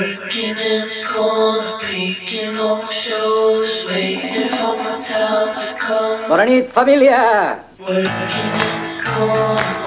Working in corner, peeking over shoulders, waiting for my time to come. Bona nit, família! Working in corner,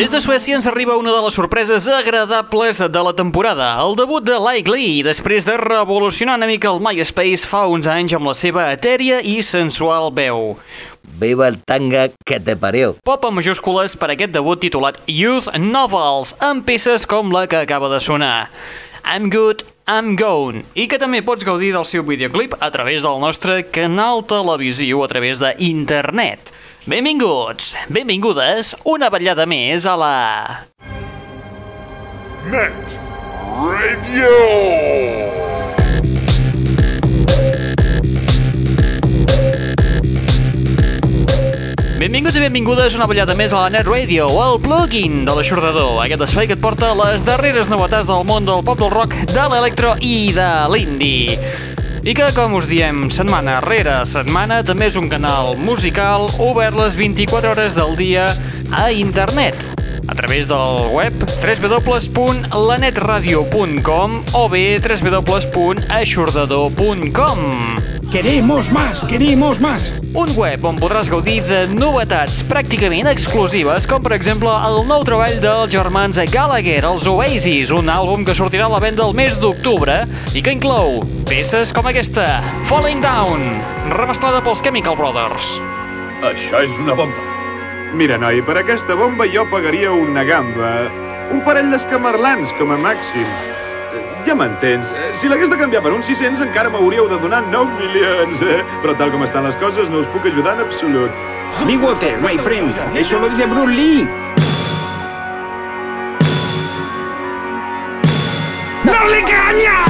Des de Suècia ens arriba una de les sorpreses agradables de la temporada, el debut de Like Lee, després de revolucionar una mica el MySpace fa uns anys amb la seva etèria i sensual veu. Viva el tanga que te parió. Pop amb majúscules per aquest debut titulat Youth Novels, amb peces com la que acaba de sonar. I'm Good, I'm Gone, i que també pots gaudir del seu videoclip a través del nostre canal televisiu a través d'internet. Benvinguts, benvingudes, una ballada més a la... Net Radio. Benvinguts i benvingudes una ballada més a la Net Radio, el plugin de l'aixordador, aquest espai que et porta les darreres novetats del món del pop del rock, de l'electro i de l'indie. I que, com us diem setmana rere setmana, també és un canal musical obert les 24 hores del dia a internet a través del web www.lanetradio.com o bé www.aixordador.com Queremos más, queremos más. un web on podràs gaudir de novetats pràcticament exclusives, com per exemple el nou treball dels germans Gallagher, els Oasis, un àlbum que sortirà a la venda el mes d'octubre i que inclou peces com aquesta, Falling Down, remesclada pels Chemical Brothers. Això és una bomba. Mira, noi, per aquesta bomba jo pagaria una gamba. Un parell d'escamarlans, com a màxim. Ja m'entens. Si l'hagués de canviar per uns 600 encara m'hauríeu de donar 9 milions. Però tal com estan les coses no us puc ajudar en absolut. Be water, my friend. Eso lo dice Bruce Lee. ¡Dale caña! Tres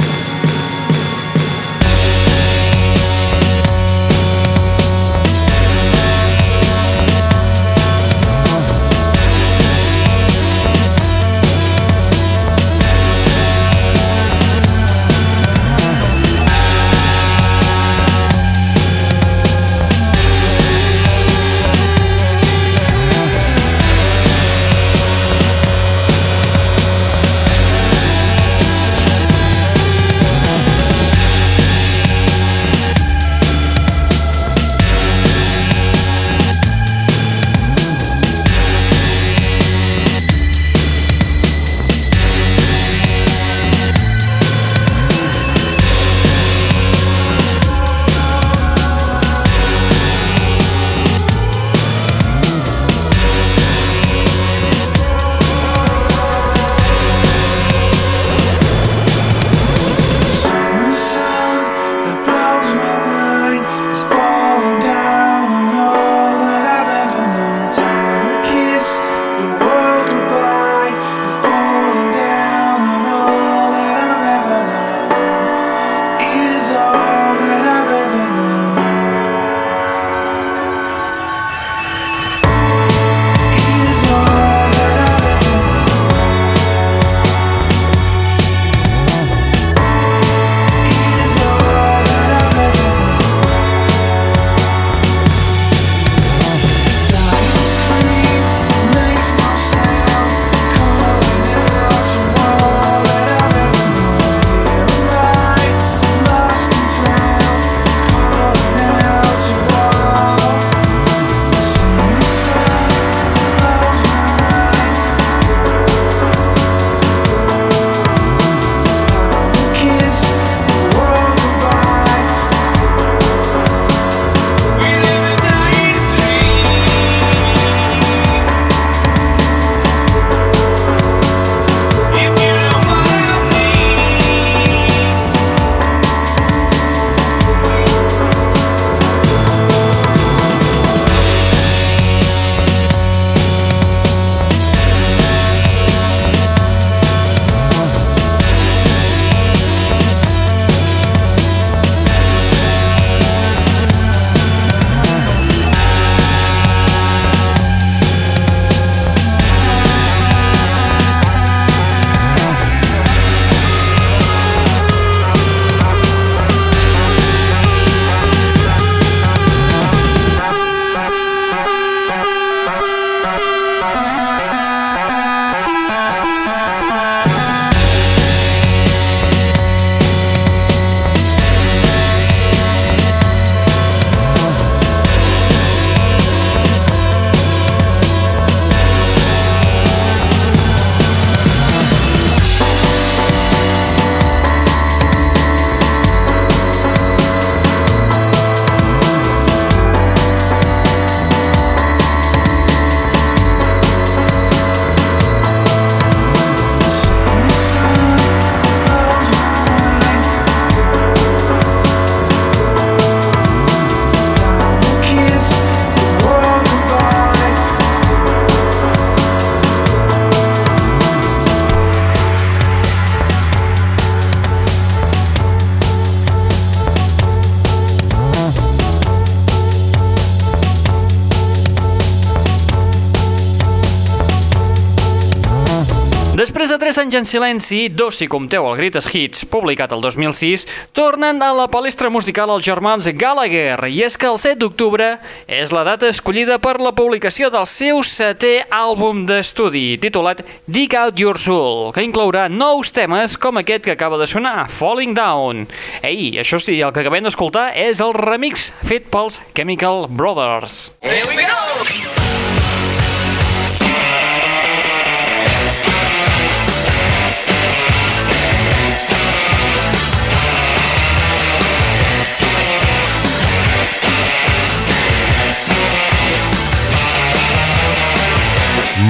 anys en silenci, dos si compteu el Greatest Hits, publicat el 2006, tornen a la palestra musical els germans Gallagher, i és que el 7 d'octubre és la data escollida per la publicació del seu setè àlbum d'estudi, titulat Dig Out Your Soul, que inclourà nous temes com aquest que acaba de sonar, Falling Down. Ei, això sí, el que acabem d'escoltar és el remix fet pels Chemical Brothers. Here we go!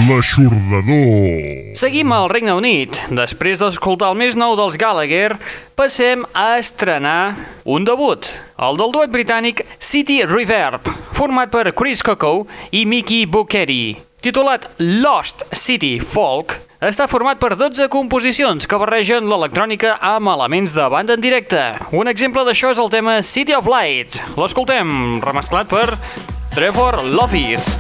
L'aixordador. Seguim al Regne Unit. Després d'escoltar el més nou dels Gallagher, passem a estrenar un debut, el del duet britànic City Reverb, format per Chris Coco i Mickey Bucheri. Titulat Lost City Folk, està format per 12 composicions que barregen l'electrònica amb elements de banda en directe. Un exemple d'això és el tema City of Lights. L'escoltem, remesclat per Trevor Lofis.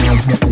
Música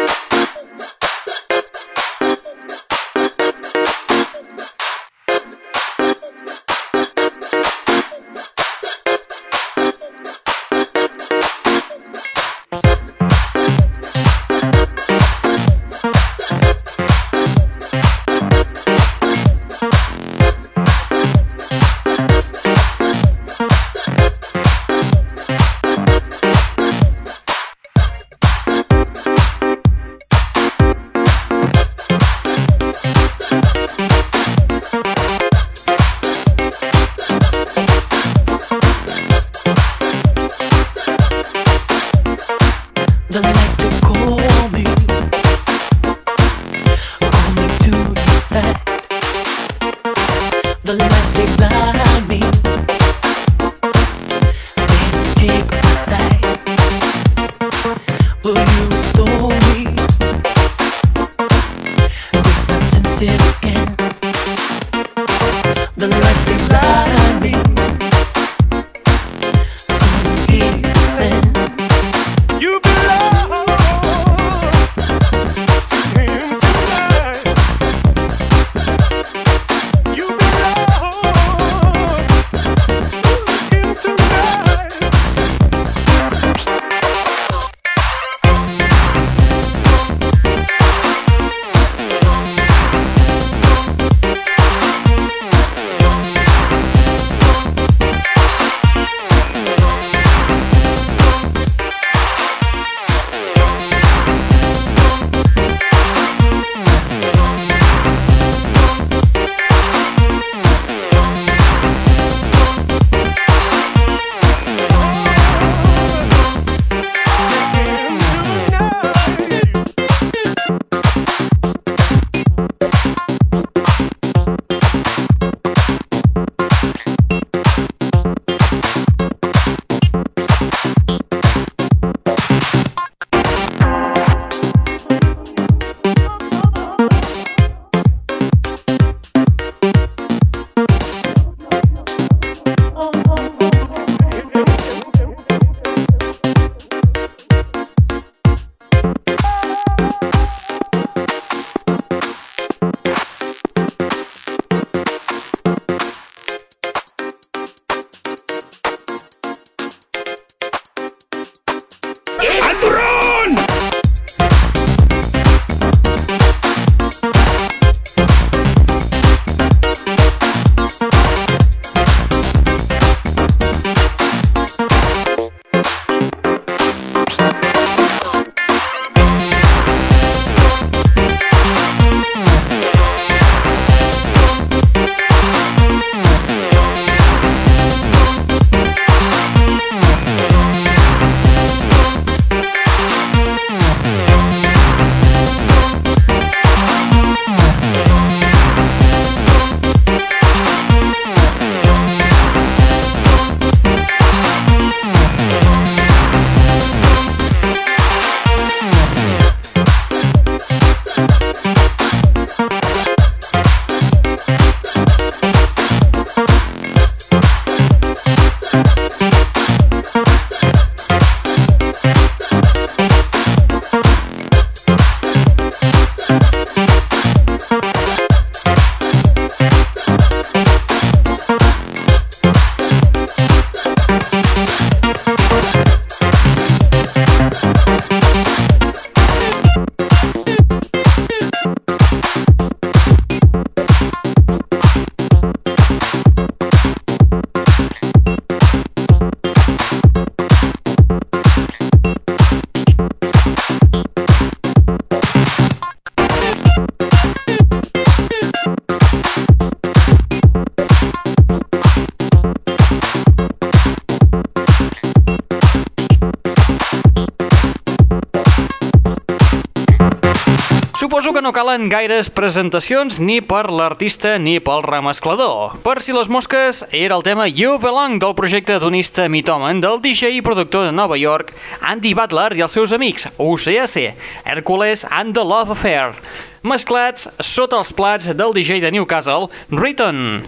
No calen gaires presentacions ni per l'artista ni pel remesclador. Per si les mosques, era el tema You Belong del projecte donista mitomen del DJ i productor de Nova York, Andy Butler i els seus amics, UCAC, Hercules and the Love Affair, mesclats sota els plats del DJ de Newcastle, Riton.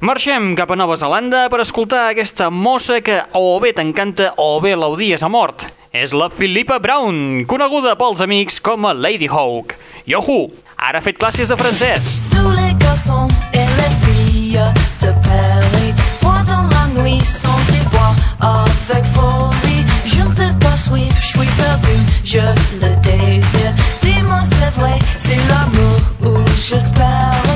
Marxem cap a Nova Zelanda per escoltar aquesta mossa que o bé t'encanta o bé l'odies a mort. És la Philippa Brown, coneguda pels amics com a Lady Hawk. Yohu! Ara ha fet classes de francès. Tous les garçons et les filles de Paris la nuit sans voir avec folie Je ne peux pas suivre, je suis perdu, je le désire Dis-moi c'est vrai, c'est l'amour où j'espère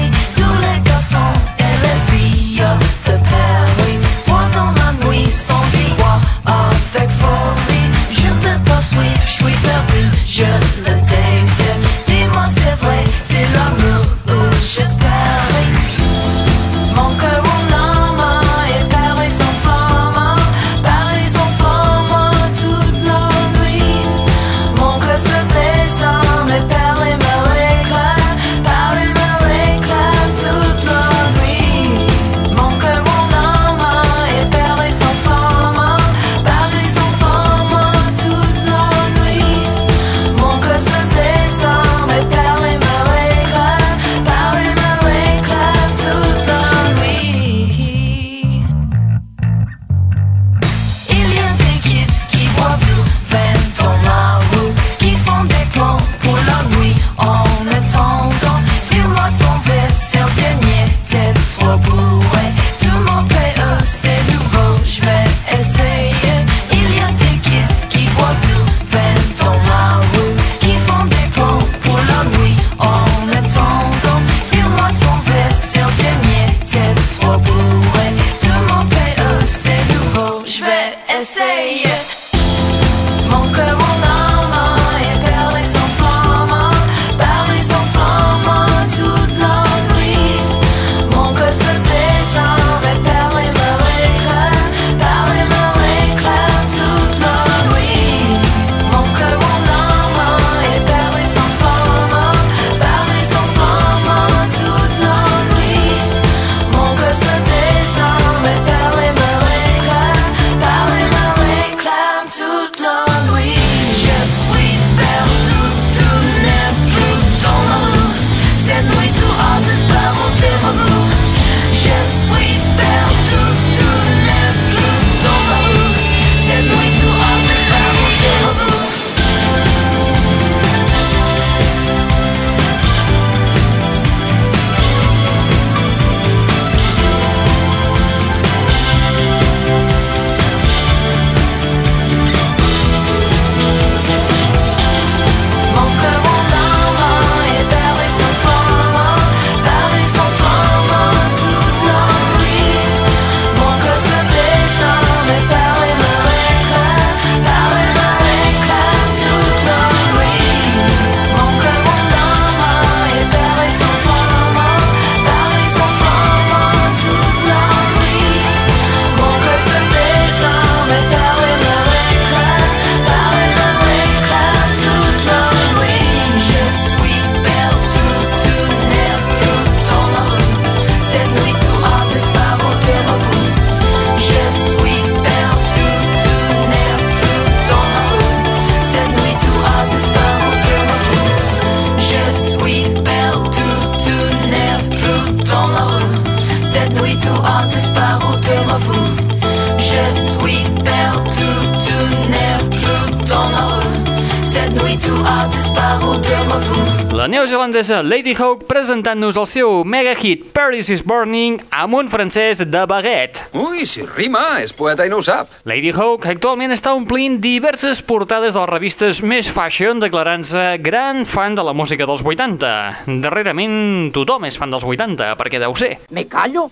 francesa Lady Hawk presentant-nos el seu mega hit Paris is Burning amb un francès de baguette. Ui, si rima, és poeta i no ho sap. Lady Hawk actualment està omplint diverses portades de les revistes més fashion declarant-se gran fan de la música dels 80. Darrerament tothom és fan dels 80, perquè deu ser. Me callo?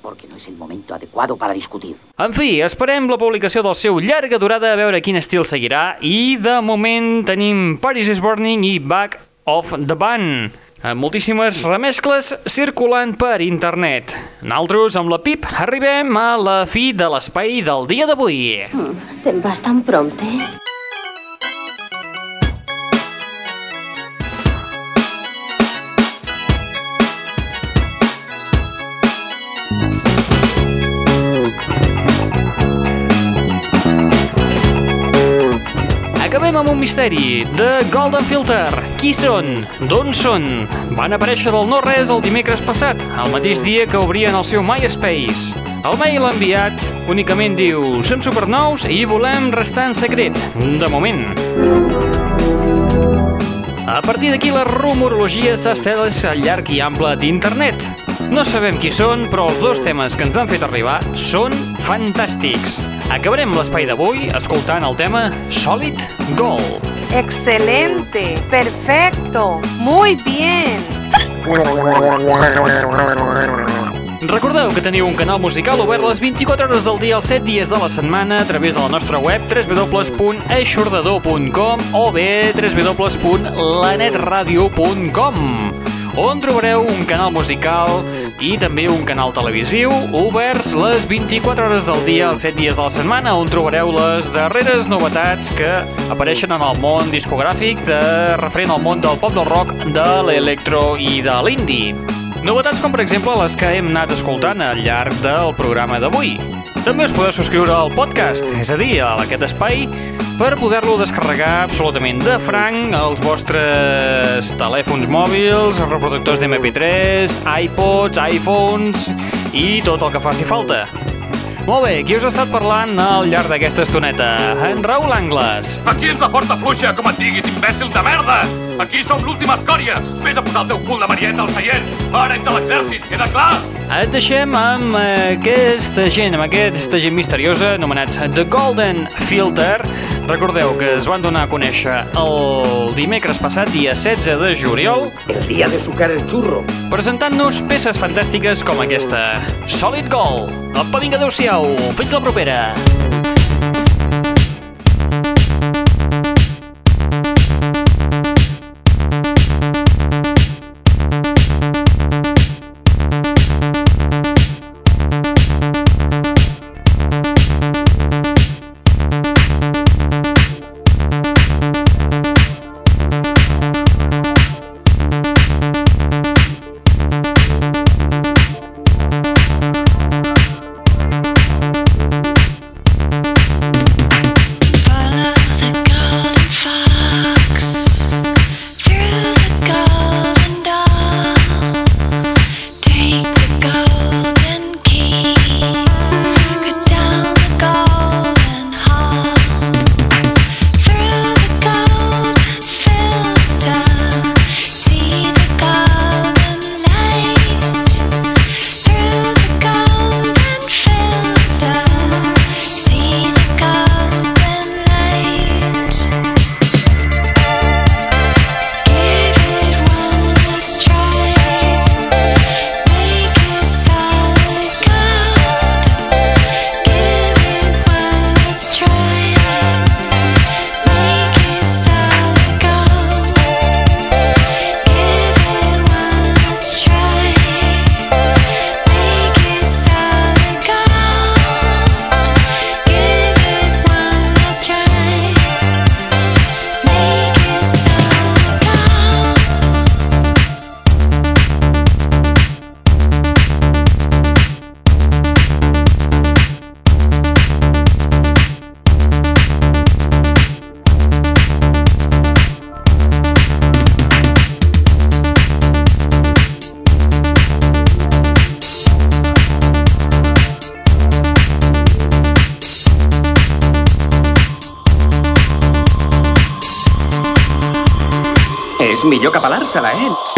porque no és el moment adecuado para discutir. En fi, esperem la publicació del seu llarga durada a veure quin estil seguirà i de moment tenim Paris is Burning i Back of the Band, amb eh, moltíssimes remescles circulant per internet. Naltros, amb la Pip, arribem a la fi de l'espai del dia d'avui. Mm, bastant prompte. Eh? amb un misteri, de Golden Filter. Qui són? D'on són? Van aparèixer del no-res el dimecres passat, el mateix dia que obrien el seu MySpace. El mail enviat únicament diu «Som supernous i volem restar en secret, de moment». A partir d'aquí la rumorologia s'ha al llarg i ample d'internet. No sabem qui són, però els dos temes que ens han fet arribar són fantàstics. Acabarem l'espai d'avui escoltant el tema Solid Gold. Excelente, perfecto, muy bien. Recordeu que teniu un canal musical obert les 24 hores del dia, els 7 dies de la setmana, a través de la nostra web www.eixordador.com o bé www.lanetradio.com on trobareu un canal musical i també un canal televisiu oberts les 24 hores del dia, els 7 dies de la setmana, on trobareu les darreres novetats que apareixen en el món discogràfic de referent al món del pop del rock, de l'electro i de l'indie. Novetats com, per exemple, les que hem anat escoltant al llarg del programa d'avui. També us podeu subscriure al podcast, és a dir, a aquest espai, per poder-lo descarregar absolutament de franc als vostres telèfons mòbils, reproductors d'MP3, iPods, iPhones i tot el que faci falta. Molt bé, qui us ha estat parlant al llarg d'aquesta estoneta? En Raül Angles. Aquí ens la porta fluixa, com et diguis, imbècil de merda! Aquí som l'última escòria! Vés a posar el teu cul de marieta al seient! Ara ets a l'exèrcit, queda clar? Et deixem amb aquesta gent, amb aquesta gent misteriosa, anomenats The Golden Filter. Recordeu que es van donar a conèixer el dimecres passat, dia 16 de juliol, El día de sucar el churro. presentant-nos peces fantàstiques com aquesta. Solid Gold. Apa, vinga, adeu-siau. Fins la propera. És millor que pelar-se-la, eh?